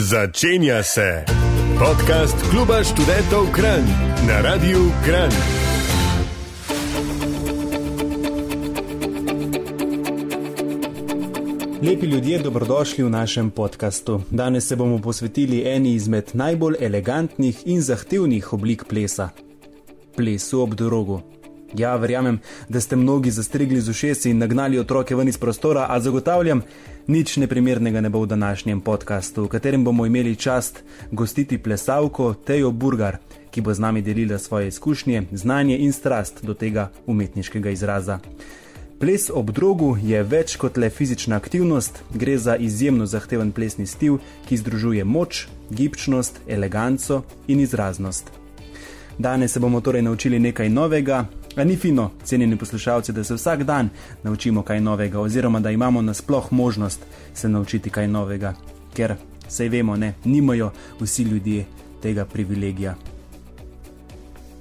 Začenja se podcast Kluba študentov Kran na Radiu Kran. Lepi ljudje, dobrodošli v našem podkastu. Danes se bomo posvetili eni izmed najbolj elegantnih in zahtevnih oblik plesa - plesu ob drogu. Ja, verjamem, da ste mnogi zastrigli z ušesi in nagnali otroke ven iz prostora, a zagotavljam, nič neprimernega ne bo v današnjem podkastu, v katerem bomo imeli čast gostiti plesalko Tejo Burgar, ki bo z nami delila svoje izkušnje, znanje in strast do tega umetniškega izraza. Ples ob drogu je več kot le fizična aktivnost, gre za izjemno zahteven plesni stil, ki združuje moč, gibčnost, eleganco in izraznost. Danes se bomo torej naučili nekaj novega, A ni fino, cenjeni poslušalci, da se vsak dan naučimo kaj novega, oziroma da imamo nasploh možnost se naučiti kaj novega, ker sej vemo, ne, nimajo vsi ljudje tega privilegija.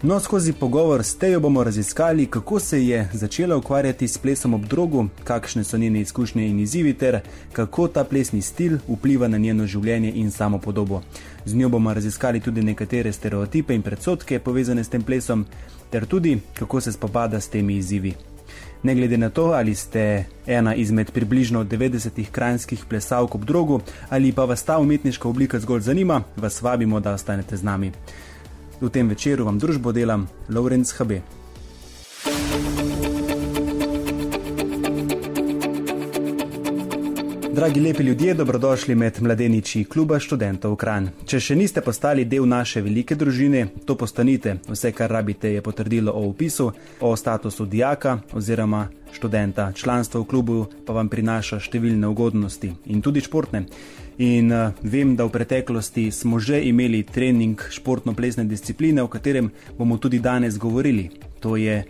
No, skozi pogovor s tejo bomo raziskali, kako se je začela ukvarjati s plesom ob drogu, kakšne so njene izkušnje in izzivi, ter kako ta plesni stil vpliva na njeno življenje in samo podobo. Z njo bomo raziskali tudi nekatere stereotipe in predsotke povezane s tem plesom, ter tudi kako se spopada s temi izzivi. Ne glede na to, ali ste ena izmed približno 90 krajinskih plesalk ob drogu ali pa vas ta umetniška oblika zgolj zanima, vas vabimo, da ostanete z nami. V tem večeru vam družbo delam Lawrence HB. Dragi lepi ljudje, dobrodošli med mladeniči kluba študentov Kran. Če še niste postali del naše velike družine, to postanite. Vse, kar rabite, je potrdilo o upisu, o statusu dijaka oziroma študenta. Članstvo v klubu pa vam prinaša številne ugodnosti in tudi športne. In uh, vem, da v preteklosti smo že imeli trening športno-plesne discipline, o katerem bomo tudi danes govorili. To je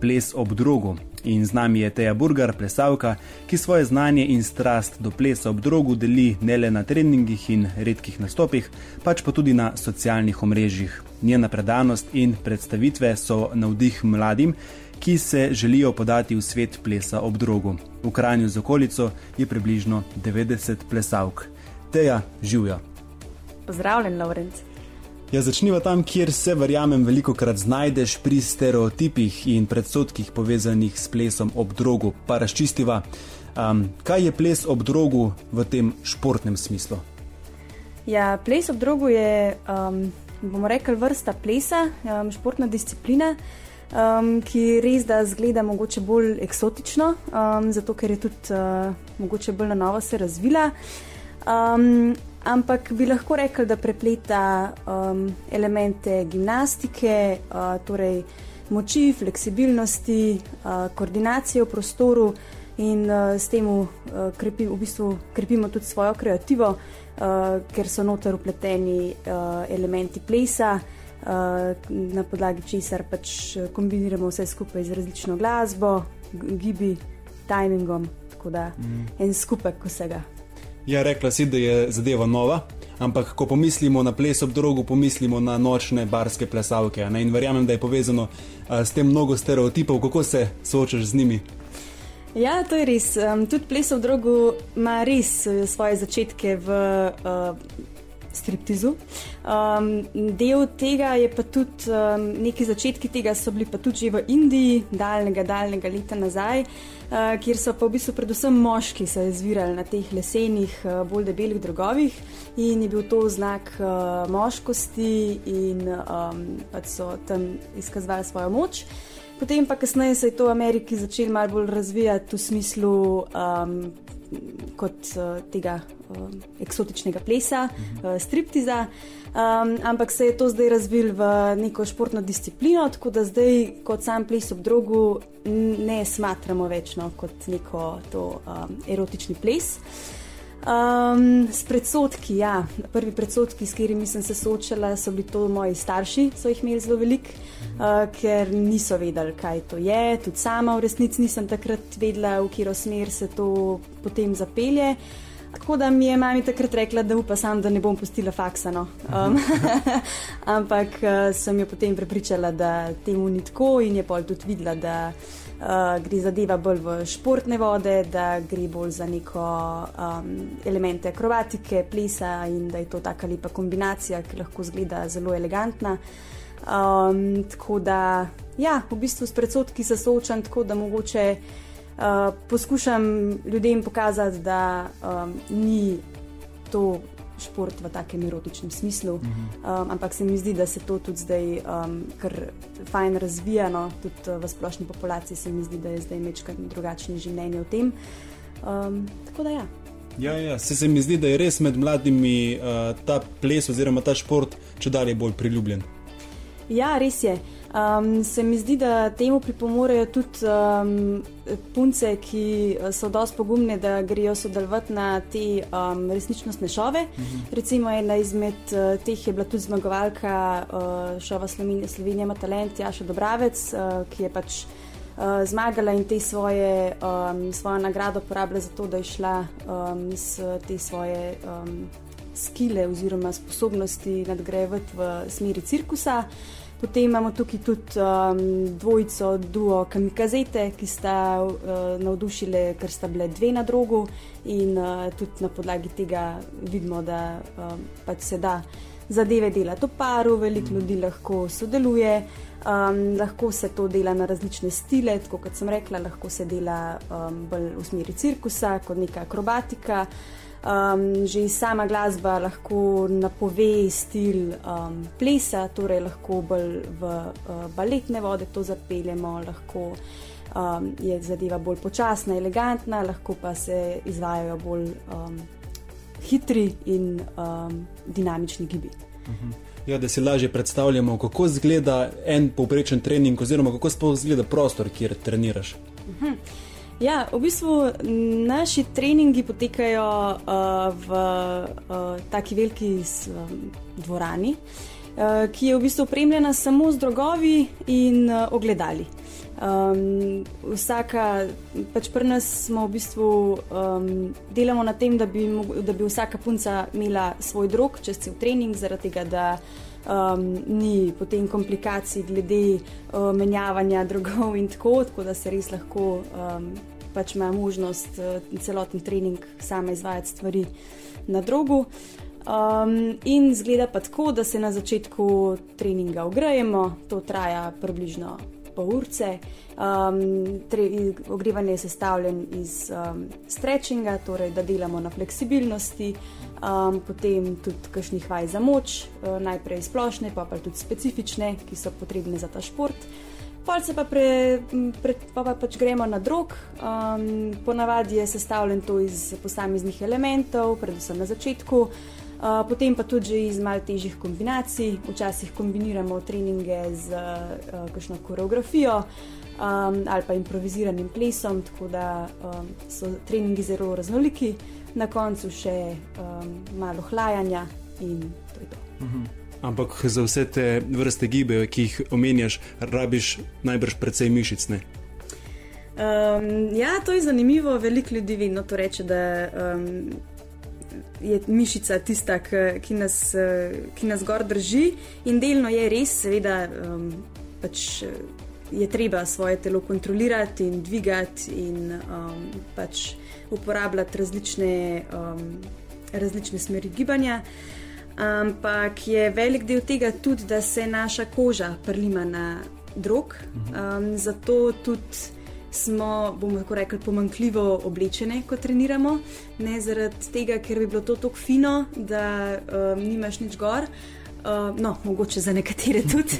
ples ob drogu. In z nami je Teja Burgar, plesalka, ki svoje znanje in strast do plesa ob drogu deli ne le na treningih in redkih nastopih, pač pa tudi na socialnih omrežjih. Njena predanost in predstavitve so navdih mladim, ki se želijo podati v svet plesa ob drogu. V Kranju z okolico je približno 90 plesalk. Teja, živijo. Pozdravljen, Lorenz. Ja, začniva tam, kjer se, verjamem, veliko krat znajdeš pri stereotipih in predsotkih povezanih s plesom ob drogu. Pa razčistiva, um, kaj je ples ob drogu v tem športnem smislu. Ja, ples ob drogu je, um, bomo rekli, vrsta plesa, um, športna disciplina, um, ki res da zgleda mogoče bolj eksotično, um, zato ker je tudi uh, mogoče bolj na novo se razvila. Um, ampak bi lahko rekel, da prepleta um, elemente gimnastike, uh, torej moči, fleksibilnosti, uh, koordinacije v prostoru in uh, s tem uh, krepi, v bistvu krepimo tudi svojo kreativo, uh, ker so noter upleteni uh, elementi plesa. Uh, na podlagi česar pač kombiniramo vse skupaj z različno glasbo, gibi, timingom, tako da mm. en skupek vsega. Ja, rekla si, da je zadeva nova, ampak ko pomislimo na ples ob drogu, pomislimo na nočne barske plesalke. In verjamem, da je povezano a, s tem mnogo stereotipov, kako se soočaš z njimi. Ja, to je res. Um, tudi ples ob drogu ima res e, svoje začetke v uh, striptizu. Um, del tega je pa tudi, um, neki začetki tega so bili pa tudi že v Indiji, daljnega, daljnega leta nazaj. Uh, kjer so pa v bistvu predvsem moški se izvirali na teh lesenih, uh, bolj debelih drogovih in je bil to znak uh, moškosti in um, pač so tam izkazovali svojo moč. Potem pa kasneje se je to v Ameriki začelo malo bolj razvijati v smislu um, kot uh, tega uh, eksotičnega plesa, uh, striptiza. Um, ampak se je to zdaj razvil v neko športno disciplino, tako da zdaj, kot sam ples ob drogu, ne smatramo več no, kot neko to um, erotični ples. Um, s predsotki, ja, prvi predsotki, s katerimi sem se soočala, so bili to moji starši, so jih imeli zelo velik, uh, ker niso vedeli, kaj to je. Tudi sama v resnici nisem takrat vedela, v katero smer se to potem zapelje. Uh, Tako da mi je mami takrat rekla, da upa sam, da ne bom pustila faksa. No. Um, Ampak uh, sem jo potem prepričala, da temu ni tako in je pol tudi videla, da uh, gre zadeva bolj v športne vode, da gre bolj za neko um, elemente akrobatike, plesa in da je to taka lepa kombinacija, ki lahko zgleda zelo elegantna. Um, tako da, ja, v bistvu s predsotki se soočam tako, da mogoče uh, poskušam ljudem pokazati, da um, ni to šport v takem erotičnem smislu. Uh -huh. um, ampak se mi zdi, da se to tudi zdaj um, kar fajn razvija, no, tudi uh, v splošni populaciji se mi zdi, da je zdaj nekaj drugačnega življenja o tem. Um, tako da ja. Ja, ja. Se, se mi zdi, da je res med mladimi uh, ta ples oziroma ta šport če dalje bolj priljubljen. Ja, res je. Um, se mi zdi, da temu pripomorejo tudi um, punce, ki so dosti pogumne, da grejo sodelovati na te um, resničnostne šove. Uh mhm. -huh. Recimo ena izmed uh, teh je bila tudi zmagovalka uh, šova Slovenija, Slovenija ima talent, Jaša Dobravec, uh, ki je pač uh, zmagala in te svoje, um, svojo nagrado porabila za to, da je šla um, s te svoje. Um, Skile oziroma sposobnosti nadgrajevati v smeri cirkusa. Uh, Potem imamo tukaj tudi um, dvojico, duo Kamikazete, ki sta uh, navdušile, ker sta bile dve na drogu, in uh, tudi na podlagi tega vidimo, da um, pač se da zadeve delati v paru, veliko ljudi lahko sodeluje, um, lahko se to dela na različne stile, tako kot sem rekla, lahko se dela um, bolj v smeri cirkusa, kot neka akrobatika. Um, že sama glasba lahko napove stil um, plesa, torej lahko bolj v uh, baletne vode to zapeljemo, lahko um, je zadeva bolj počasna, elegantna, lahko pa se izvajajo bolj um, hitri in um, dinamični gibi. Mhm. Ja, da si lažje predstavljamo, kako izgleda en povprečen trening, oziroma kako sploh izgleda prostor, kjer treniraš. Uh mhm. Ja, v bistvu naši treningi potekajo uh, v uh, taki veliki um, dvorani, uh, ki je v bistvu opremljena samo z drogovi in uh, ogledali. Um, vsaka, pač pri nas smo v bistvu um, delamo na tem, da bi, da bi vsaka punca imela svoj drog čez cel trening, zaradi tega, da um, ni potem komplikacij glede uh, menjavanja drugov in tako, tako da se res lahko um, pač ima možnost uh, celoten trening sama izvajati stvari na drogu. Um, in zgleda pa tako, da se na začetku treninga ogrejemo, to traja približno pol urce. Um, ogrevanje je sestavljen iz um, stretchinga, torej da delamo na fleksibilnosti, um, potem tudi kakšnih vaj za moč, uh, najprej splošne, pa pa tudi specifične, ki so potrebne za ta šport. Pol se pa, pre, pre, pa, pa pač gremo na drog. Um, ponavadi je sestavljen to iz posameznih elementov, predvsem na začetku, uh, potem pa tudi iz malce težjih kombinacij. Včasih kombiniramo treninge z kakšno koreografijo ali pa improviziranim plesom, tako da so treningi zelo raznoliki, na koncu še malo hlajanja in to je to. Mhm. Ampak za vse te vrste gibe, ki jih omenjaš, rabiš najbrž precej mišic. Um, ja, to je zanimivo. Veliko ljudi vedno to reče, da um, je mišica tista, ki nas, ki nas gor drži. In delno je res, seveda, um, pač je treba svoje telo kontrolirati in dvigati in um, pač uporabljati različne, um, različne smeri gibanja. Ampak je velik del tega tudi, da se naša koža prelima na drog. Um, zato tudi smo, bomo tako rekli, pomankljivo oblečene, ko treniramo. Ne zaradi tega, ker bi bilo to tako fino, da um, nimaš nič gor. Uh, no, mogoče za nekatere tudi,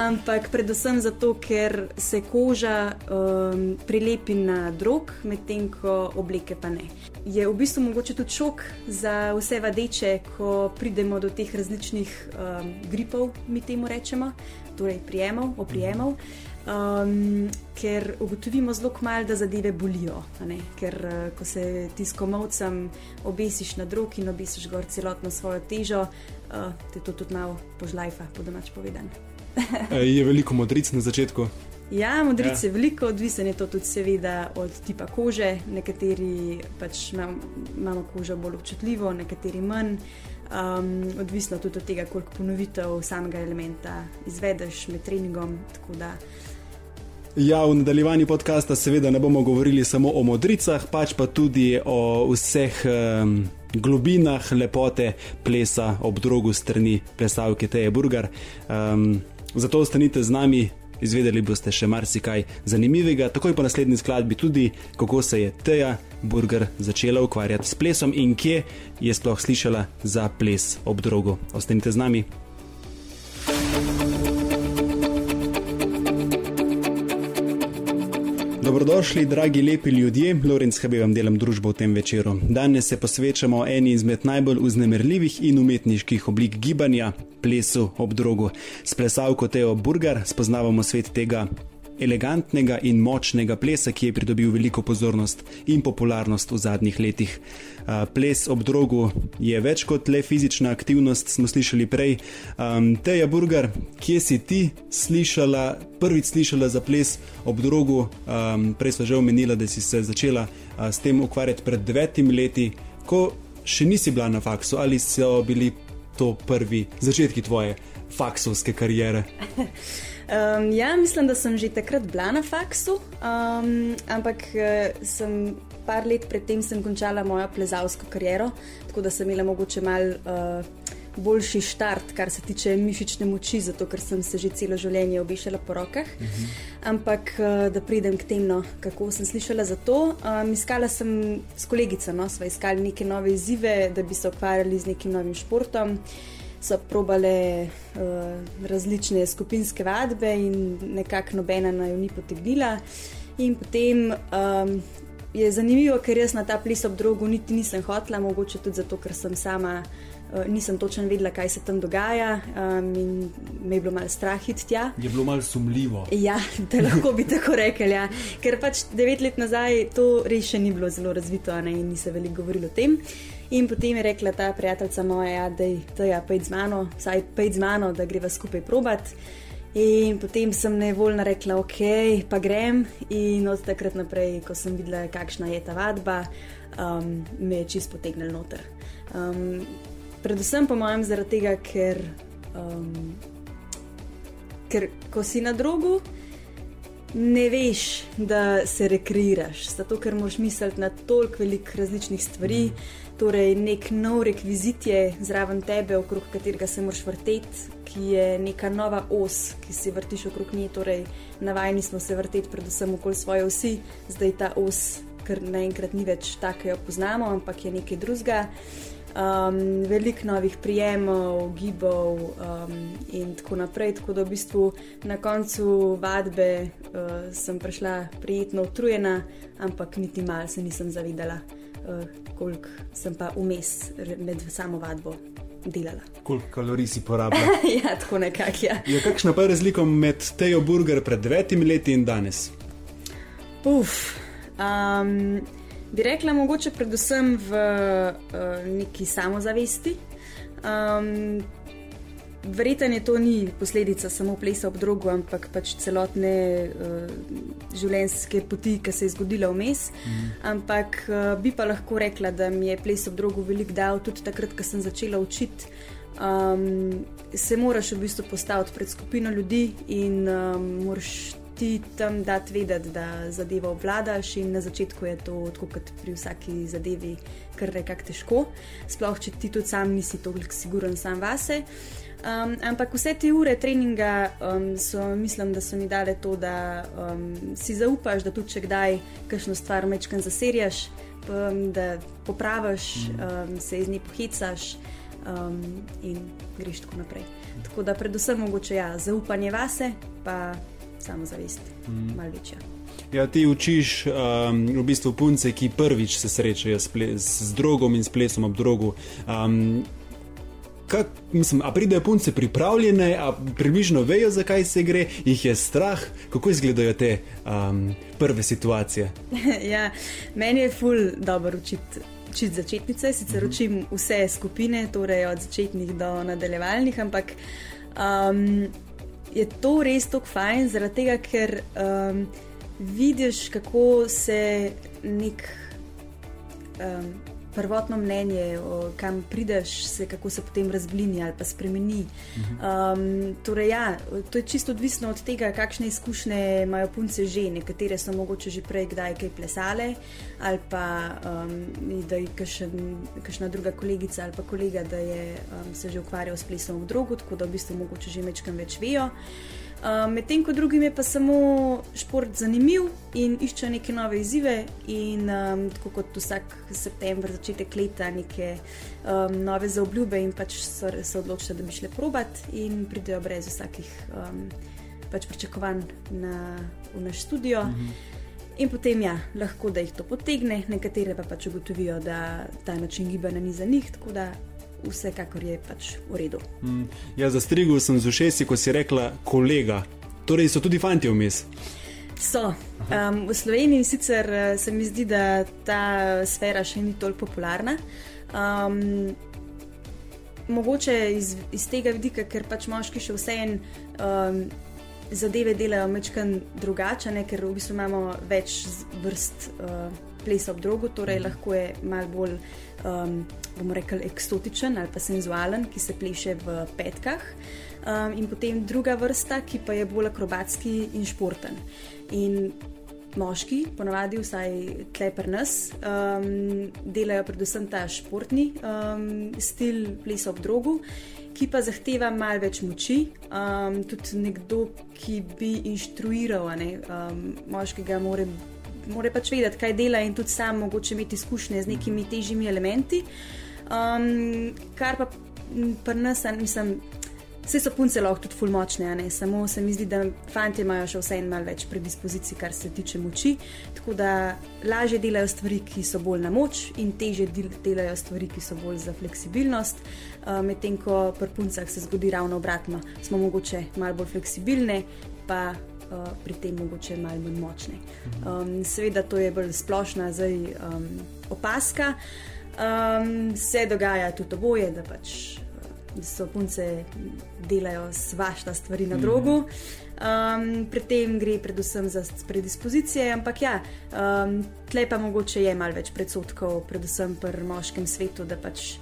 ampak predvsem zato, ker se koža um, prilepi na drog, medtem ko obleke pa ne je v bistvu mogoče tudi šok za vse vadeče, ko pridemo do teh različnih um, gripov, mi temu rečemo, torej prijemov, oprijemov. Um, ker ugotovimo zelo malo, da zadeve bolijo. Ker uh, ko se ti s komovcem obesiš na drog in obesiš gor celotno svojo težo, uh, te to tudi malo požlajfa, po domač povedan. je veliko modric na začetku? Ja, modrice je ja. veliko, odvisen je to tudi, seveda, od tipa kože. Nekateri pač imamo kožo bolj občutljivo, nekateri manj. Um, odvisno tudi od tega, koliko ponovitev samega elementa izvedeš med treningom. Da, Ja, v nadaljevanju podcasta seveda ne bomo govorili samo o modricah, pač pa tudi o vseh um, globinah lepote plesa ob drogu strani plesalke Teje Burger. Um, zato ostanite z nami, izvedeli boste še marsikaj zanimivega. Takoj po naslednji skladbi tudi, kako se je Teja Burger začela ukvarjati s plesom in kje je sploh slišala za ples ob drogu. Ostanite z nami. Dobrodošli, dragi lepi ljudje, Lorenz Habe vam delam družbo v tem večeru. Danes se posvečamo eni izmed najbolj uznemirljivih in umetniških oblik gibanja, plesu ob drogu. S plesalko Teo Burger spoznavamo svet tega elegantnega in močnega plesa, ki je pridobil veliko pozornost in popularnost v zadnjih letih. Ples ob drogu je več kot le fizična aktivnost, smo slišali prej. Um, Teja Burger, kje si ti slišala, prvič slišala za ples ob drogu? Um, prej smo že omenila, da si se začela uh, s tem ukvarjati pred devetimi leti, ko še nisi bila na faksu ali so bili to prvi začetki tvoje faksovske karijere. Um, ja, mislim, da sem že takrat bila na faksu, um, ampak uh, sem par let predtem končala mojo plezalsko kariero, tako da sem imela mogoče mal. Uh, Boljši štart, kar se tiče mišične moči, zato ker sem se že celo življenje obešala po rokah. Uh mhm. -huh. Ampak, uh, da pridem k temu, kako sem slišala za to. Um, iskala sem s kolegico, no, sva iskali neke nove izzive, da bi se ukvarjali z nekim novim športom. Uh, so probale uh, različne skupinske vadbe in nekako nobena naj ni potegnila. In potem um, je zanimivo, ker jaz na ta ples ob drogu niti nisem hotla, mogoče tudi zato, ker sem sama. Uh, nisem točno vedela, kaj se tam dogaja, um, in me je bilo malo strah iti tja. Je bilo malo sumljivo. Ja, da lahko bi tako rekel. Ja. Ker pač devet let nazaj to res še ni bilo zelo razvito ne, in ni se veliko govorilo o tem. In potem je rekla ta prijateljica moja, da je ja, pej z mano, vsaj pej z mano, da greva skupaj probat. In potem sem nevoljno rekla, ok, pa grem. In od takrat naprej, ko sem videla, kakšna je ta vadba, um, me je čist potegnil noter. Um, predvsem po mojem zaradi tega, ker, um, ker ko si na drogu, ne veš, da se rekreiraš, zato ker moraš misliti na toliko različnih stvari. Mm torej nek nov rekvizit je zraven tebe, okrog katerega se moraš vrteti, ki je neka nova os, ki se vrtiš okrog nje. Torej, navajeni smo se vrteti predvsem okoli svoje osi, zdaj ta os, ker naenkrat ni več tako, jo poznamo, ampak je nekaj drugega. Um, veliko novih prijemov, gibov um, in tako naprej. Tako da v bistvu na koncu vadbe uh, sem prišla prijetno utrujena, ampak niti malo se nisem zavedala. Eh, koliko sem pa vmes med samo vadbo delala. Koliko kalorij si porabila? ja, tako nekako. Ja. Je kakšna pa razlika med Tejo Burger pred devetimi leti in danes? Uf. Um, bi rekla, mogoče predvsem v uh, neki samozavesti. Um, Verjetno to ni posledica samo plesa ob drogu, ampak pač celotne uh, življenjske poti, ki se je zgodila vmes. Mm. Ampak uh, bi pa lahko rekla, da mi je ples ob drogu veliko dal, tudi takrat, ko sem začela učiti. Um, se moraš v bistvu postaviti pred skupino ljudi in um, moraš ti tam dati vedeti, da zadevo obvladaš. In na začetku je to, tako kot pri vsaki zadevi, kar nekako težko, sploh če ti tudi sam nisi toliko siguren sam vase. Um, ampak vse te ure treninga um, so, mislim, da so mi dale to, da um, si zaupaš, da tudi če kdaj kakšno stvar mečkam zaserjaš, um, da popraviš, um, se iz nje pohicaš um, in greš tako naprej. Tako da predvsem mogoče ja, zaupanje vase, pa samo zavest, mm. malo večja. Ja, ti učiš um, v bistvu punce, ki prvič se srečajo s, s drogom in s plesom ob drogu. Um, kak, mislim, a pridejo punce pripravljene, a približno vejo, zakaj se gre, jih je strah, kako izgledajo te um, prve situacije. ja, meni je ful dobro učiti. Čist začetnice, sicer mhm. učim vse skupine, torej od začetnih do nadaljevalnih, ampak um, je to res tako fajn, zaradi tega, ker um, vidiš, kako se nek um, prvotno mnenje, o, kam prideš, se, kako se potem razblini ali pa spremeni. Um, torej, ja, to je čisto odvisno od tega, kakšne izkušnje imajo punce že. Nekatere so mogoče že prej kdaj kaj plesale, ali pa um, da je kakšna druga kolegica ali pa kolega, da je um, se že ukvarjal s plesom v drogu, tako da v bistvu mogoče že mečkam več vejo. Um, Medtem ko drugim je pa samo šport zanimiv in išče neke nove izzive, in um, tako kot vsak september, začetek leta, neke um, nove zaobljube, in pač so se odločili, da bi šli probat, in pridejo brez vsakih um, pač pričakovanj na, v naš studio. -hmm. In potem ja, lahko da jih to potegne, nekatere pa pač ugotovijo, da ta način gibanja ni za njih, tako da vsekakor je pač v redu. Mm, ja, zastrigel sem z ušesi, ko si rekla, kolega. Torej so tudi fanti vmes. So. Um, v Sloveniji sicer eh, se mi zdi, da ta sfera še ni toliko popularna. Um, mogoče iz, iz tega vidika, ker pač moški še vseeno um, zadeve delajo mečkan drugače, ne? ker v bistvu imamo več vrst uh, plesa ob drogu, torej mhm. lahko je mal bolj. Um, bomo rekli, eksotičen ali pa senzualen, ki se pleše v petkah. Um, in potem druga vrsta, ki pa je bolj akrobatski in športen. In moški, ponavadi vsaj tlepr nas, um, delajo predvsem ta športni um, stil plesa ob drogu. Ki pa zahteva malo več moči, um, tudi nekdo, ki bi inštruiral, ne, um, moškega, mora, mora pač vedeti, kaj dela, in tudi sam mogoče imeti izkušnje z nekimi težjimi elementi. Uh, Um, kar pa pri nas, mislim, vse so punce lahko tudi fulmočne, samo se mi zdi, da fanti imajo še vseeno malo več predispozicij, kar se tiče moči. Tako da lažje delajo stvari, ki so bolj na moč, in teže delajo stvari, ki so bolj za fleksibilnost. Um, Medtem ko pri puncah se zgodi ravno obratno, smo mogoče malo bolj fleksibilne. Pa Uh, pri tem mogoče malo manj močne. Um, seveda, to je bolj splošna zdaj, um, opaska. Um, se dogaja tudi oboje, da pač da so punce delajo svašta stvari na drogu. Um, pri tem gre predvsem za predispozicije, ampak ja, um, tle pa mogoče je malo več predsotkov, predvsem pri moškem svetu, da pač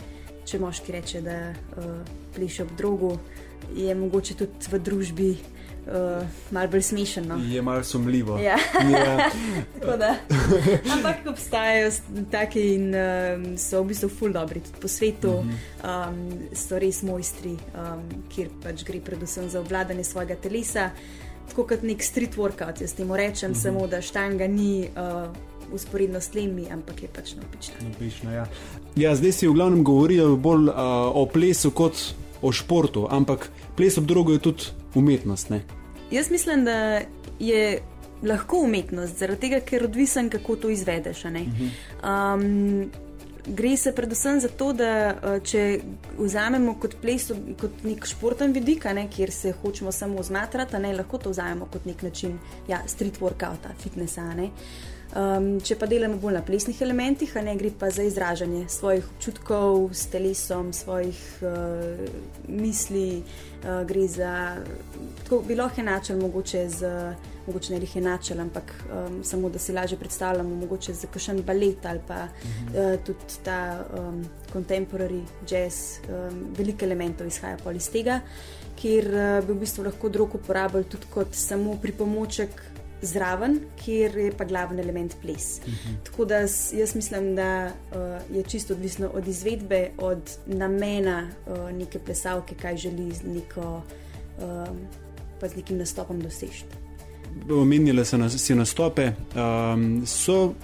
če moški reče, da uh, pleše ob drogu, je mogoče tudi v družbi uh, malo bolj smešno. No. Je malo sumljivo. Ja. Ja. Ampak obstajajo taki in um, so v bistvu ful dobri tudi po svetu, um, so res mojstri, um, kjer pač gre predvsem za obvladanje svojega telesa. Tako kot nek street workout, jaz temu rečem, mhm. -huh. samo da štanga ni. Uh, Usporedno s temi, ampak je pač napična. napična ja. Ja, zdaj si v glavnem govoril bolj uh, o plesu kot o športu, ampak ples ob drogu je tudi umetnost. Ne? Jaz mislim, da je lahko umetnost, zaradi tega, ker odvisen, kako to izvedeš. Um, gre se predvsem za to, da uh, če vzamemo kot ples, kot nek športen vidik, ne, kjer se hočemo samo zmatrati, ne, lahko to vzamemo kot nek način ja, street workouta, fitnessa. Ne. Um, če pa delamo bolj na plesnih elementih, ne gre pa za izražanje svojih občutkov s telesom, svojih uh, misli, uh, gre za. Tako bi lahko enačili, mogoče, z, mogoče ne jih enačili, ampak um, samo da si lažje predstavljamo, mogoče za kakšen balet ali pa mhm. uh, tudi ta um, contemporary jazz, um, veliko elementov izhaja iz tega, kjer uh, bi v bistvu lahko drug uporabljali tudi kot samo pripomoček zraven, kjer je pa glavni element ples. Uh mhm. -huh. Tako da jaz mislim, da uh, je čisto odvisno od izvedbe, od namena uh, neke plesalke, kaj želi z, neko, uh, z nekim nastopom doseči. Omenili si nastope, um, so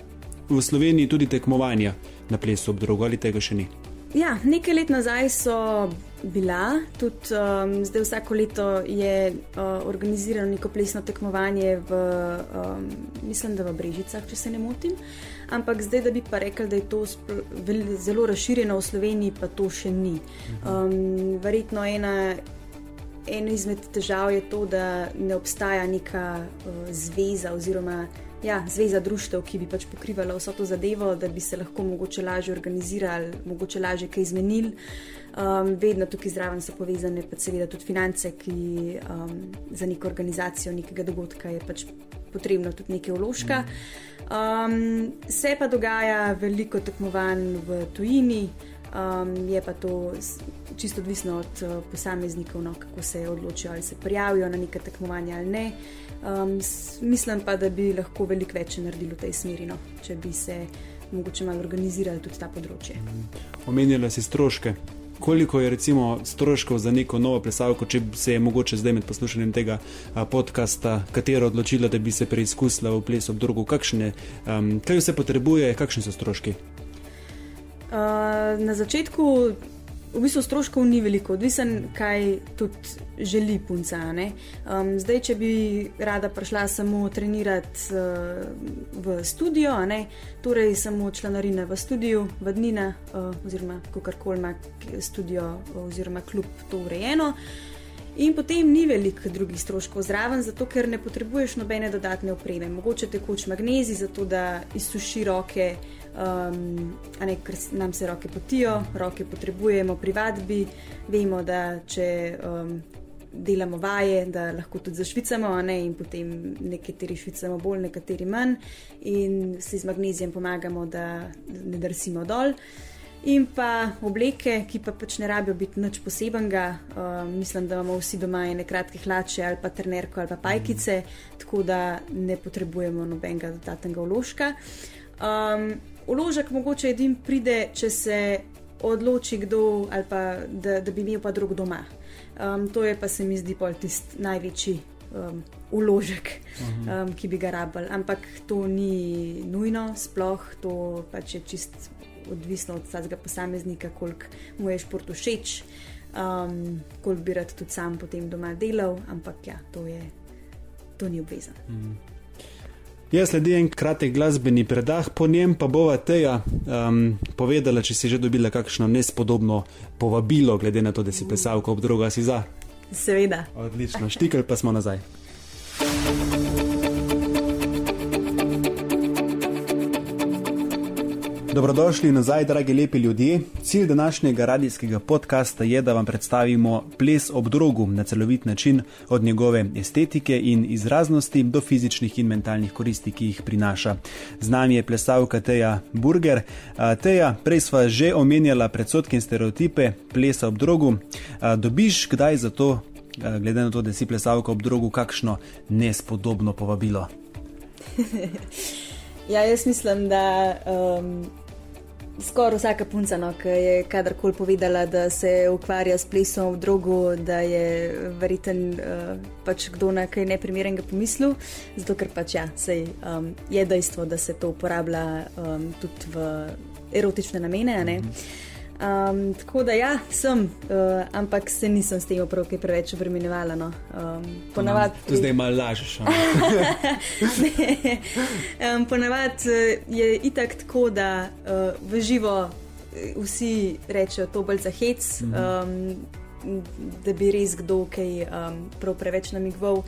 v Sloveniji tudi tekmovanja na plesu ob drogu ali tega še ni? Ja, nekaj let nazaj so bila, tudi um, zdaj vsako leto je uh, organizirano neko plesno tekmovanje v, um, mislim, da v Brežicah, če se ne motim. Ampak zdaj, da bi pa rekel, da je to zelo razširjeno v Sloveniji, pa to še ni. Um, verjetno ena. Eno izmed težav je to, da ne obstaja neka uh, zveza oziroma ja, zveza društev, ki bi pač pokrivala vso to zadevo, da bi se lahko mogoče lažje organizirali, mogoče lažje kaj izmenili. Um, vedno tukaj zraven so povezane, pa seveda tudi finance, ki um, za neko organizacijo nekega dogodka je pač potrebno tudi nekaj vložka. Um, se pa dogaja veliko tekmovanj v tujini, um, je pa to čisto odvisno od uh, posameznikov, no, kako se odločijo, ali se prijavijo na neke tekmovanja ali ne. Um, mislim pa, da bi lahko veliko več naredili v tej smeri, no, če bi se mogoče malo organizirali tudi ta področje. Omenjala si stroške. Koliko je recimo stroškov za neko novo plesalko, če se je mogoče zdaj med poslušanjem tega podcasta, katero odločila, da bi se preizkusila v ples ob drugu, kakšne, um, kaj vse potrebuje, kakšni so stroški? Uh, na začetku v bistvu stroškov ni veliko, odvisen, kaj tudi želi punca. Um, zdaj, če bi rada prišla samo trenirati uh, v studio, torej samo članarine v studiu, v Dnina, uh, oziroma kako koli ima studio oziroma klub to urejeno. In potem ni veliko drugih stroškov zraven, zato ker ne potrebuješ nobene dodatne opreme. Mogoče tekoč magnezi, zato da izsuši roke, um, ne, ker nam se roke potijo, roke potrebujemo pri vadbi. Vemo, da če um, delamo vaje, da lahko tudi zašvicamo, ne, in potem nekateri švicamo bolj, nekateri manj, in si z magnezijem pomagamo, da ne drsimo dol. In pa obleke, ki pa pač ne rabijo biti nič posebenega. Uh, mislim, da imamo vsi doma ene kratke hlače ali pa trenerko ali pa pajkice, mm. tako da ne potrebujemo nobenega dodatnega vložka. Um, vložek mogoče edin pride, če se odloči kdo ali pa da, da bi imel pa drug doma. Um, to je pa se mi zdi pol tisti največji. Um, uložek, mhm. um, ki bi ga rabili, ampak to ni nujno, sploh to pač je čist odvisno od vsakega posameznika, koliko mu je šport všeč, um, koliko bi rad tudi sam potem doma delal, ampak ja, to, je, to ni obvezno. Mm. Jaz sledi en kratek glasbeni predah, po njem pa bova teja um, povedala, če si že dobila kakšno nespodobno povabilo, glede na to, da si plesalka ob druga si za. Seveda. Odlično, štikal pa smo nazaj. Dobrodošli nazaj, dragi lepi ljudje. Cilj današnjega radijskega podcasta je, da vam predstavimo ples ob drogu na celovit način, od njegove estetike in izraznosti do fizičnih in mentalnih koristi, ki jih prinaša. Z nami je plesalka Teja Burger. Teja, prej sva že omenjala predsotke in stereotipe plesa ob drogu. Dobiš kdaj za to, glede na to, da si plesalka ob drogu, kakšno nespodobno povabilo? ja, jaz mislim, da. Um skoraj vsaka punca, no, ki je kadarkoli povedala, da se ukvarja s plesom v drogu, da je verjeten uh, pač kdo na kaj neprimernega pomislil. Zato ker pač ja, sej, um, je dejstvo, da se to uporablja um, tudi v erotične namene. Mm -hmm. Um, tako da, ja, sem, uh, ampak se nisem s tem opravki preveč obremenjevala. No. Um, ponavad, no, to zdaj malo lažeš. um, ponavadi uh, je itak tako, da uh, v živo vsi rečejo to bolj za hec, mm -hmm. um, da bi res kdo kaj um, prav preveč namigval.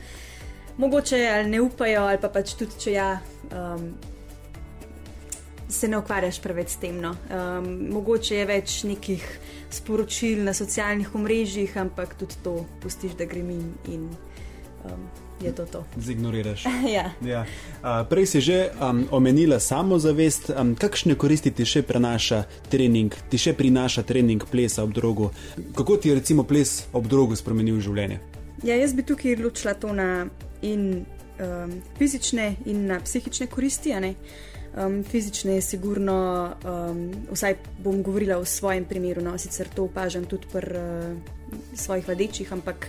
Mogoče ali ne upajo, ali pa pač tudi če ja. Um, se ne ukvarjaš preveč s tem. No. Um, mogoče je več nekih sporočil na socialnih omrežjih, ampak tudi to pustiš, da grem in. in um, Je to to. Zignoriraš. ja. Ja. Uh, prej si že um, omenila samozavest. Um, kakšne koristi ti še prenaša trening, ti še prinaša trening plesa ob drogu? Kako ti je recimo ples ob drogu spremenil življenje? Ja, jaz bi tukaj ločila to na in, um, fizične in na psihične koristi. Uh, Um, fizične je sigurno, um, vsaj bom govorila o svojem primeru, no, sicer to opažam tudi pri uh, svojih vadečih, ampak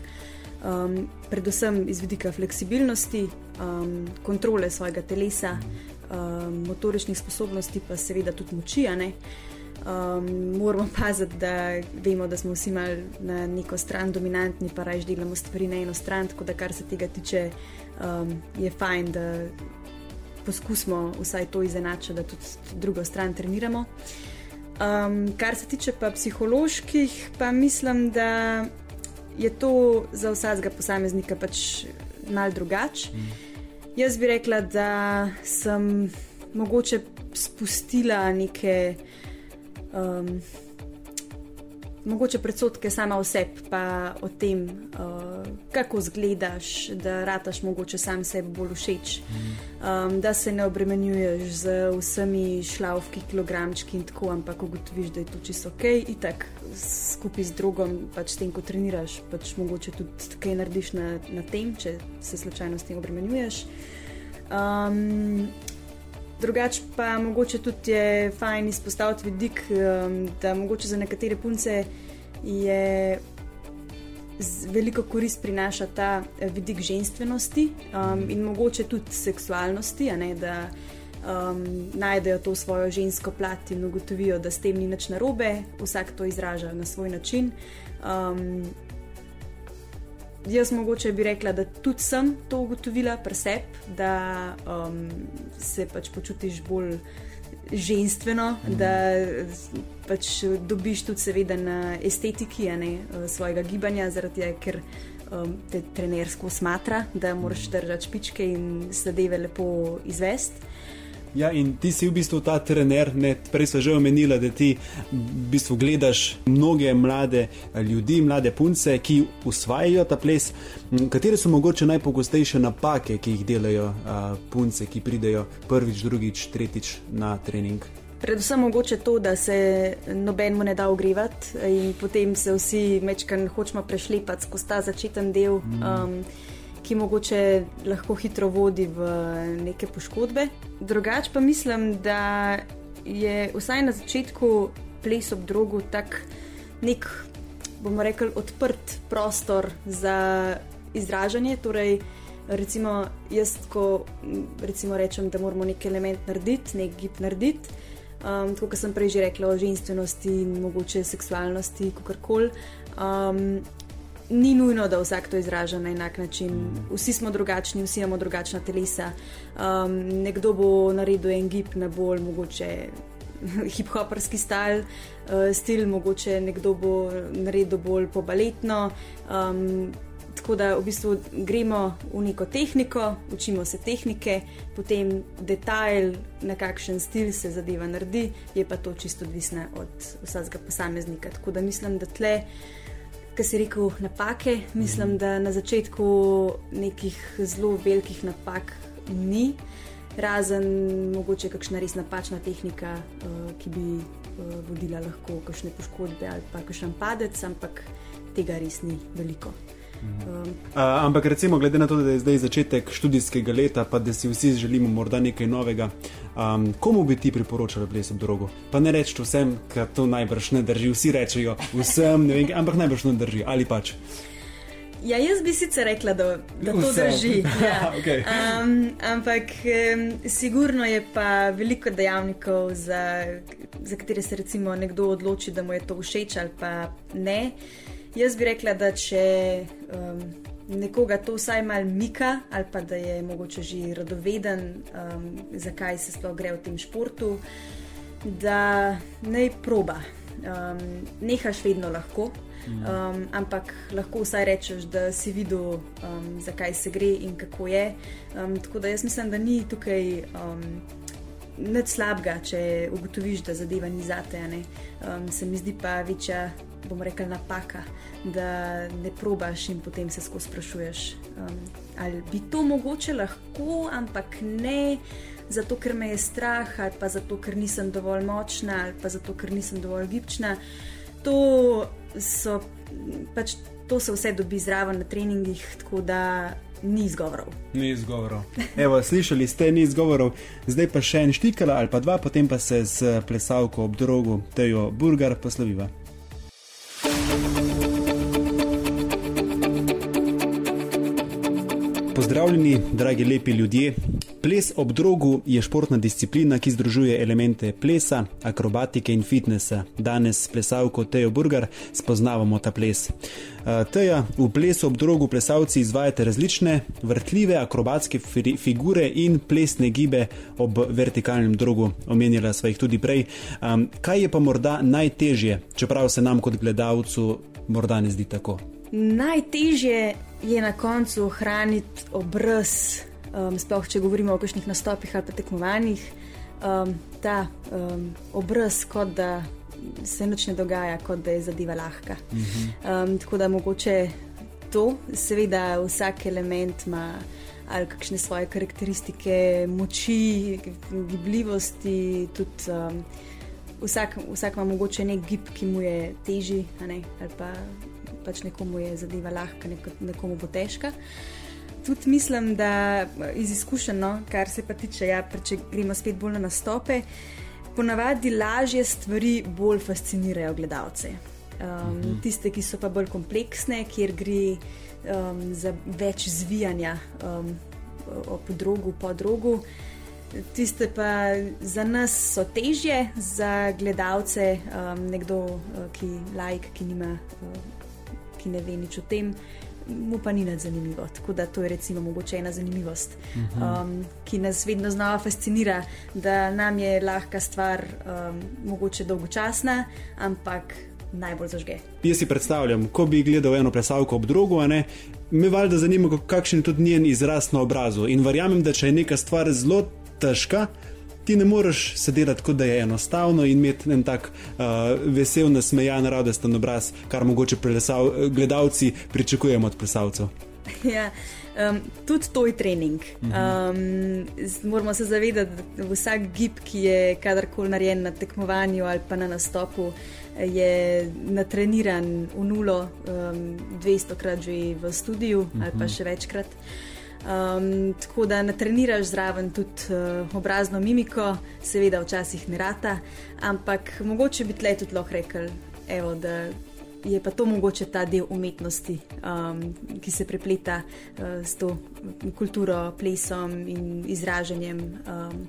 um, predvsem iz vidika fleksibilnosti, um, kontrole svojega telesa, um, motoričnih sposobnosti, pa seveda tudi moči. Um, moramo paziti, da vemo, da smo vsi mal na neko stran dominantni, pa raje delamo stvari na eno stran, tako da kar se tega tiče, um, je fajn, da poskusimo vsaj to izenačiti, da tudi drugo stran treniramo. Um, kar se tiče pa psiholoških, pa mislim, da je to za vsakega posameznika pač mal drugače. Mm. Jaz bi rekla, da sem mogoče spustila neke. Um, mogoče predsotke sama o sebi, pa o tem, uh, kako zgledaš, da rataš mogoče sam sebi bolj všeč, um, da se ne obremenjuješ z vsemi šlavki, kilogramčki in tako, ampak ugotoviš, da je to čisto ok, in tako skupaj z drugom, pač tem, ko treniraš, pač mogoče tudi kaj narediš na, na tem, če se slučajno s tem obremenjuješ. Um, Drugače pa mogoče tudi je fajn izpostaviti vidik, um, da mogoče za nekatere punce je veliko korist prinaša ta eh, vidik ženskosti um, in mogoče tudi seksualnosti, ne, da um, najdejo to svojo žensko plat in ugotovijo, da s tem ni nič narobe, vsak to izraža na svoj način. Um, Jaz mogoče bi rekla, da tudi sem to ugotovila pri sebi, da um, se pač počutiš bolj ženstveno, mm. da pač dobiš tudi, seveda, na estetiki ne, svojega gibanja, zaradi tega, ker um, te trenersko smatra, da moraš držati špičke in zadeve lepo izvesti. Ja, in ti si v bistvu ta trener, ne, prej smo že omenili, da ti v bistvu gledaš mnoge mlade ljudi, mlade punce, ki usvajajo ta ples. Katere so mogoče najpogostejše napake, ki jih delajo a, punce, ki pridejo prvič, drugič, tretjič na trening? Predvsem mogoče to, da se nobenemu ne da ogrevati in potem se vsi mečkaj hočemo prešlepati skozi ta začeten del. Mm. Um, ki mogoče lahko hitro vodi v neke poškodbe. Drugače pa mislim, da je vsaj na začetku ples ob drogu tak nek, bomo rekli, odprt prostor za izražanje. Torej, recimo, jaz, ko recimo rečem, da moramo nek element narediti, nek gib narediti. Um, tako kot sem prej že rekla o ženskosti in mogoče seksualnosti, kako koli. Um, ni nujno, da vsak to izraža na enak način. Vsi smo drugačni, vsi imamo drugačna telesa. Um, nekdo bo naredil en gib na bolj mogoče hip-hoperski stil, uh, stil, mogoče nekdo bo naredil bolj po baletno. Um, tako da v bistvu gremo v neko tehniko, učimo se tehnike, potem detajl, na kakšen stil se zadeva naredi, je pa to čisto odvisno od vsakega posameznika. Tako da mislim, da tle ki si rekel napake, mislim, da na začetku nekih zelo velikih napak ni, razen mogoče kakšna res napačna tehnika, uh, ki bi uh, vodila lahko kakšne poškodbe ali pa kakšen padec, ampak tega res ni veliko. Um, uh, ampak recimo, glede na to, da je zdaj začetek študijskega leta, pa da si vsi želimo morda nekaj novega, um, komu bi ti priporočali ples ob drogu? Pa ne reči vsem, ker to najbrž ne drži, vsi rečejo vsem, vem, ampak najbrž ne drži ali pač. Ja, jaz bi sicer rekla, da, da to Vse. drži. Ja. okay. um, ampak um, sigurno je pa veliko dejavnikov, za, za katere se recimo nekdo odloči, da mu je to všeč ali pa ne. Jaz bi rekla, da če um, nekoga to vsaj malo mika, ali pa da je mogoče že radoveden, um, zakaj se sploh gre v tem športu, da naj proba. Um, nehaš vedno lahko, um, ampak lahko vsaj rečeš, da si videl, um, zakaj se gre in kako je. Um, tako da jaz mislim, da ni tukaj. Um, Nič slabega, če ugotoviš, da zadeva ni zate. Um, se mi zdi pa večja bomo rekli, napaka, da ne probaš in potem se skozi sprašuješ, um, ali bi to mogoče lahko, ampak ne. Zato, ker me je strah, ali pa zato, ker nisem dovolj močna, ali pa zato, ker nisem dovolj gibčna. To, so, pač, to se vse dobi zraven na treningih, tako da ni izgovorov. Ni izgovorov. Evo, slišali ste, ni izgovorov, zdaj pa še en štikala ali pa dva, potem pa se z plesalko ob drogu Tejo Burger posloviva. Pozdravljeni, dragi lepi ljudje. Ples ob drogu je športna disciplina, ki združuje elemente plesa, akrobatike in fitnesa. Danes s plesalko Tejo Burger spoznavamo ta ples. Teja, v plesu ob drogu plesalci izvajate različne vrtljive akrobatske figure in plesne gibe ob vertikalnem drogu. Omenjala sva jih tudi prej. Kaj je pa morda najtežje, čeprav se nam kot gledalcu morda ne zdi tako? Najtežje je na koncu ohraniti obraz, um, sploh če govorimo o kakšnih nastopih ali tekmovanjih. Um, ta um, obraz, kot da se nič ne dogaja, kot da je zadeva lahka. Um, tako da mogoče to, seveda, vsak element ima ali kakšne svoje karakteristike, moči, gibljivosti. Tudi, um, vsak, vsak ima mogoče nek gib, ki mu je težji, ali pa pač nekomu je zadeva lahka, nekomu bo težka. Tudi mislim, da iz izkušenj, no, kar se pa tiče, ja, če gremo spet bolj na nastope, ponavadi lažje stvari bolj fascinirajo gledalce. Um, mhm. Tiste, ki so pa bolj kompleksne, kjer gre um, za več zvijanja um, po drogu, po drogu. Tiste pa za nas so težje, za gledalce, um, nekdo, uh, ki like, ki, nima, uh, ki ne ve nič o tem, mu pa ni nad zanimivo. Tako da to je recimo mogoče ena zanimivost, mhm. um, ki nas vedno znova fascinira, da nam je lahka stvar um, mogoče dolgočasna, ampak najbolj zažge. Jaz si predstavljam, ko bi gledal eno plesalko ob drugo, me valjda zanima, kakšen je tudi njen izraz na obrazu. In verjamem, da če je neka stvar zelo težka. Ti ne moreš sedeti tako, da je enostavno in imeti en tak uh, vesel, nasmejan, radosten obraz, kar mogoče plesal, gledalci pričakujemo od plesalcev. Ja, um, tudi to je trening. Um, moramo se zavedati, da vsak gib, ki je kadarkoli narejen na tekmovanju ali pa na nastopu, je natreniran v nulo, um, 200 krat že v studiu ali pa še večkrat. Um, tako da natreniraš zraven tudi uh, obrazno mimiko, seveda včasih ne rata, ampak mogoče bi tle tudi lahko rekel, evo, da je pa to mogoče ta del umetnosti, um, ki se prepleta uh, s to kulturo, plesom in izražanjem. Um,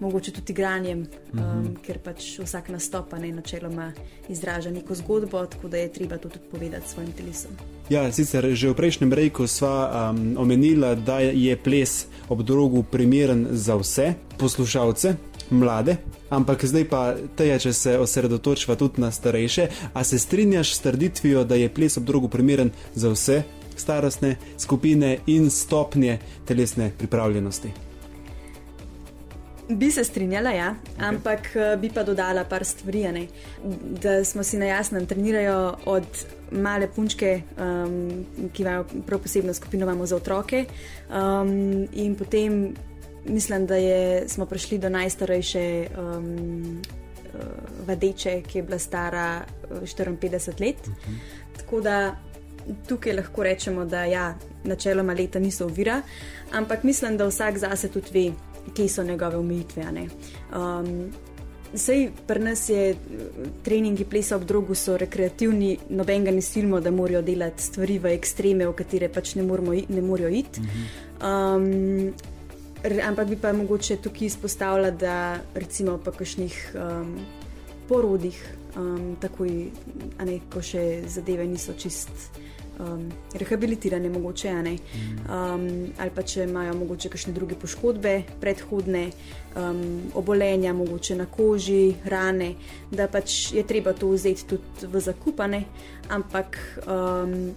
mogoče tudi igranjem, um, mm -hmm. ker pač vsak nastopa ne načeloma izraža neko zgodbo, tako da je treba to tudi povedati svojim telesom. Ja, sicer že v prejšnjem rejku sva um, omenila, da je ples ob drogu primeren za vse poslušalce, mlade. Ampak zdaj pa teja, če se osredotočva tudi na starejše, a se strinjaš s trditvijo, da je ples ob drogu primeren za vse starostne skupine in stopnje telesne pripravljenosti? Bi se strinjala, ja. okay. ampak eh, bi pa dodala par stvari. Ne? Da smo si na jasnem, trenirajo od male punčke, um, ki imajo prav posebno skupino, imamo za otroke. Um, in potem mislim, da je, smo prišli do najstarejše um, vadeče, ki je bila stara 54 uh, let. Uh mhm. -huh. Tako da tukaj lahko rečemo, da ja, načeloma leta niso ovira, ampak mislim, da vsak zase tudi ve kje so njegove omejitve. Um, Sej pri nas je treningi plesa ob drogu, so rekreativni, noben ga ne silimo, da morajo delati stvari v ekstreme, v katere pač ne, ne morajo iti. Um, ampak bi pa mogoče tukaj izpostavila, da recimo po kakšnih um, porodih, um, takoj, ne, ko še zadeve niso čist um, rehabilitirane, mogoče ne. Um, ali pa če imajo mogoče kakšne druge poškodbe, predhodne um, obolenja, mogoče na koži, rane, da pač je treba to vzeti tudi v zakupane. Ampak um,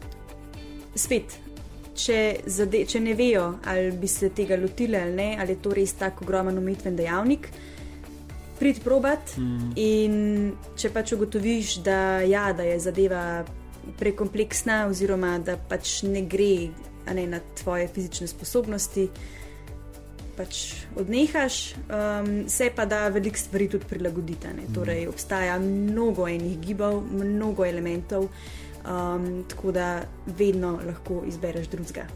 spet. Če, zade, če ne vejo, ali bi se tega lotili ali ne, ali je to res tako ogromen umetven dejavnik, prid probat. Mm. In če pač ugotoviš, da, ja, da je zadeva prekompleksna, oziroma da pač ne gre ne, na tvoje fizične sposobnosti, pač odnehaš, um, se pa da veliko stvari tudi prilagoditi. Mm. Torej, obstaja mnogo enih gibov, mnogo elementov, um, tako da vedno lahko izbereš drugega.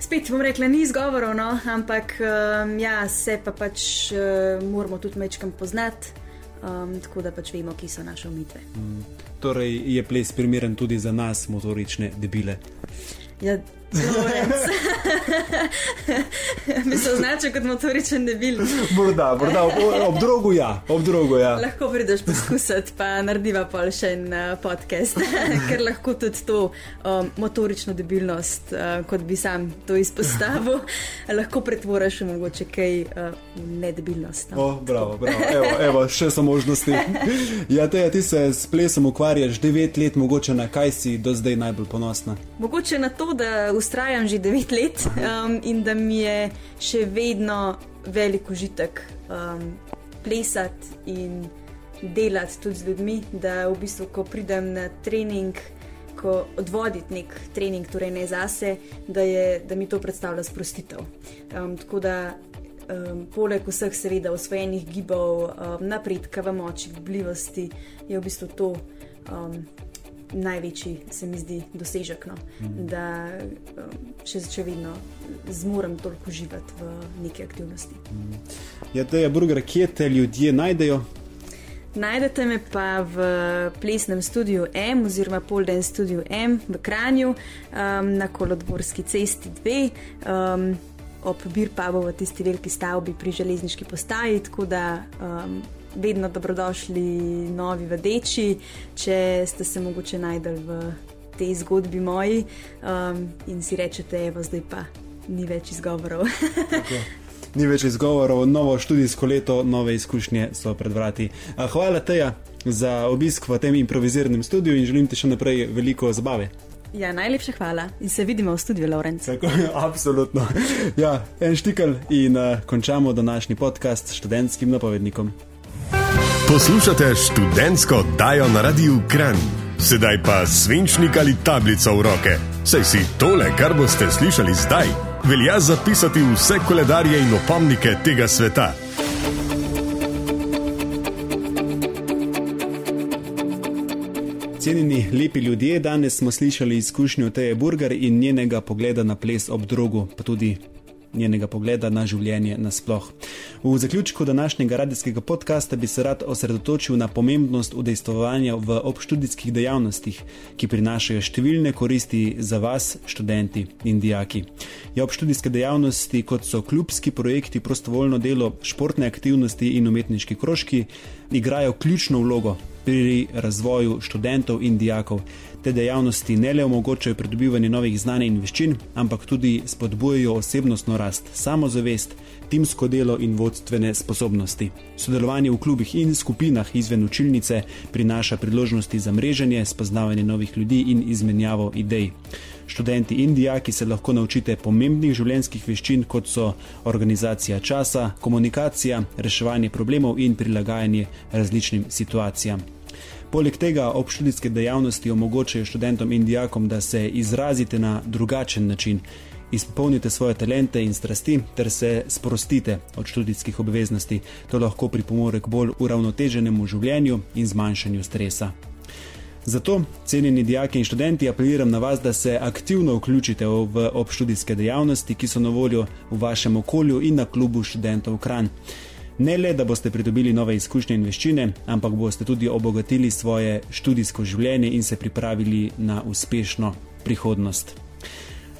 Spet bom rekla, ni izgovorov, no, ampak um, ja, se pa pač uh, moramo tudi mečkam poznati, um, tako da pač vemo, kje so naše umitve. Mm torej je ples primeren tudi za nas, motorične debile. Ja, Mi se označuje kot motoričen debil. Morda, morda ob, ob drogu ja, ob drogu ja. Lahko prideš poskusiti, pa narediva pa še en uh, podcast, ker lahko tudi to um, motorično debilnost, uh, kot bi sam to izpostavil, lahko pretvoriš v mogoče kaj uh, nedebilnost. No. Oh, bravo, bravo. Evo, evo, še so možnosti. Ja, te, ti se s plesom ukvarjaš devet let, mogoče na kaj si do zdaj najbolj ponosna? Mogoče na to, da ustrajam že devet let um, in da mi je še vedno velik užitek um, plesati in delati tudi z ljudmi, da v bistvu, ko pridem na trening, ko odvoditi nek trening, torej ne zase, da, je, da mi to predstavlja sprostitev. Um, tako da, um, poleg vseh, seveda, osvojenih gibov, um, napredka v moči, v bljivosti, je v bistvu to. Um, Največji se mi zdi dosežek, no? mm. da še, še vedno zmorem toliko živeti v neki aktivnosti. Mm. Ja, to je burger, kje te ljudje najdejo, Najdete me pa v plesnem studiu M oziroma Polden studiu M v Kranju um, na Kolodborski cesti 2. Um, Ob bir pa bo v tisti veliki stavbi pri železniški postaji, tako da um, vedno dobrodošli novi vedeči, če ste se mogoče najdel v tej zgodbi moji um, in si rečete, evo zdaj pa ni več izgovorov. ni več izgovorov, novo študijsko leto, nove izkušnje so pred vrati. Hvala Teja za obisk v tem improviziranem studiu in želim ti še naprej veliko zabave. Ja, najlepša hvala in se vidimo v studiu, Lorenz. Tako, absolutno. Ja, en štikl in uh, končamo današnji podcast s študentskim napovednikom. Poslušate študentsko dajo na radiju Kran. Sedaj pa svinčnik ali tablico v roke. Saj si tole, kar boste slišali zdaj velja zapisati vse koledarje in opomnike tega sveta. Cenjeni lepi ljudje, danes smo slišali izkušnjo Teje Burger in njenega pogleda na ples ob drogu, pa tudi njenega pogleda na življenje nasploh. V zaključku današnjega radijskega podcasta bi se rad osredotočil na pomembnost udejstvovanja v obštudijskih dejavnostih, ki prinašajo številne koristi za vas, študenti in dijaki. Je obštudijske dejavnosti, kot so klubski projekti, prostovoljno delo, športne aktivnosti in umetniški krožki, igrajo ključno vlogo pri razvoju študentov in dijakov. Te dejavnosti ne le omogočajo pridobivanje novih znanj in veščin, ampak tudi spodbujajo osebnostno rast, samozavest, timsko delo in vodstvene sposobnosti. Sodelovanje v klubih in skupinah izven učilnice prinaša priložnosti za mreženje, spoznavanje novih ljudi in izmenjavo idej. Študenti in dijaki se lahko naučite pomembnih življenjskih veščin, kot so organizacija časa, komunikacija, reševanje problemov in prilagajanje različnim situacijam. Poleg tega obštudijske dejavnosti omogočajo študentom in dijakom, da se izrazite na drugačen način, izpolnite svoje talente in strasti ter se sprostite od študijskih obveznosti. To lahko pripomore k bolj uravnoteženemu življenju in zmanjšanju stresa. Zato, cenjeni dijaki in študenti, apeliram na vas, da se aktivno vključite v obštudijske dejavnosti, ki so na voljo v vašem okolju in na klubu študentov Kran. Ne le, da boste pridobili nove izkušnje in veščine, ampak boste tudi obogatili svoje študijsko življenje in se pripravili na uspešno prihodnost.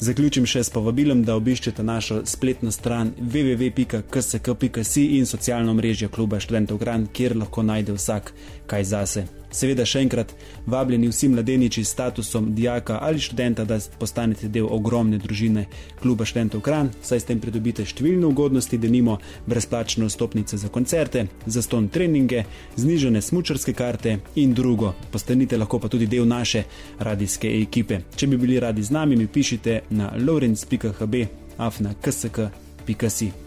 Zaključim še s povabilom, da obiščete našo spletno stran www.ksk.si in socialno mrežo kluba študentov Gran, kjer lahko najde vsak kaj zase. Seveda še enkrat vabljeni vsi mladeniči s statusom dijaka ali študenta, da postanete del ogromne družine kluba študentov Kran, saj s tem pridobite številne ugodnosti, da nimo brezplačne vstopnice za koncerte, zaston treninge, znižene smučarske karte in drugo. Postanite lahko pa tudi del naše radijske ekipe. Če bi bili radi z nami, mi pišite na lawrence.hb afna.ksk.si.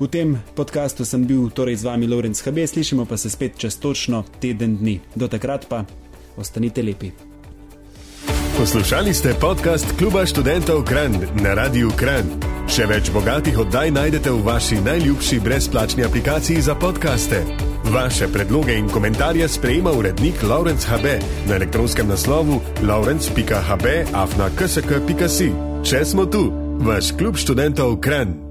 V tem podkastu sem bil torej z vami Lorenz HB, slišimo pa se spet čez točno teden dni. Do takrat pa ostanite lepi. Poslušali ste podcast Kluba študentov Kran na Radiu Kran. Še več bogatih oddaj najdete v vaši najljubši brezplačni aplikaciji za podkaste. Vaše predloge in komentarje sprejema urednik Laurence HB na elektronskem naslovu laurence.hb afna ksk.si. Če smo tu, vaš klub študentov Kran.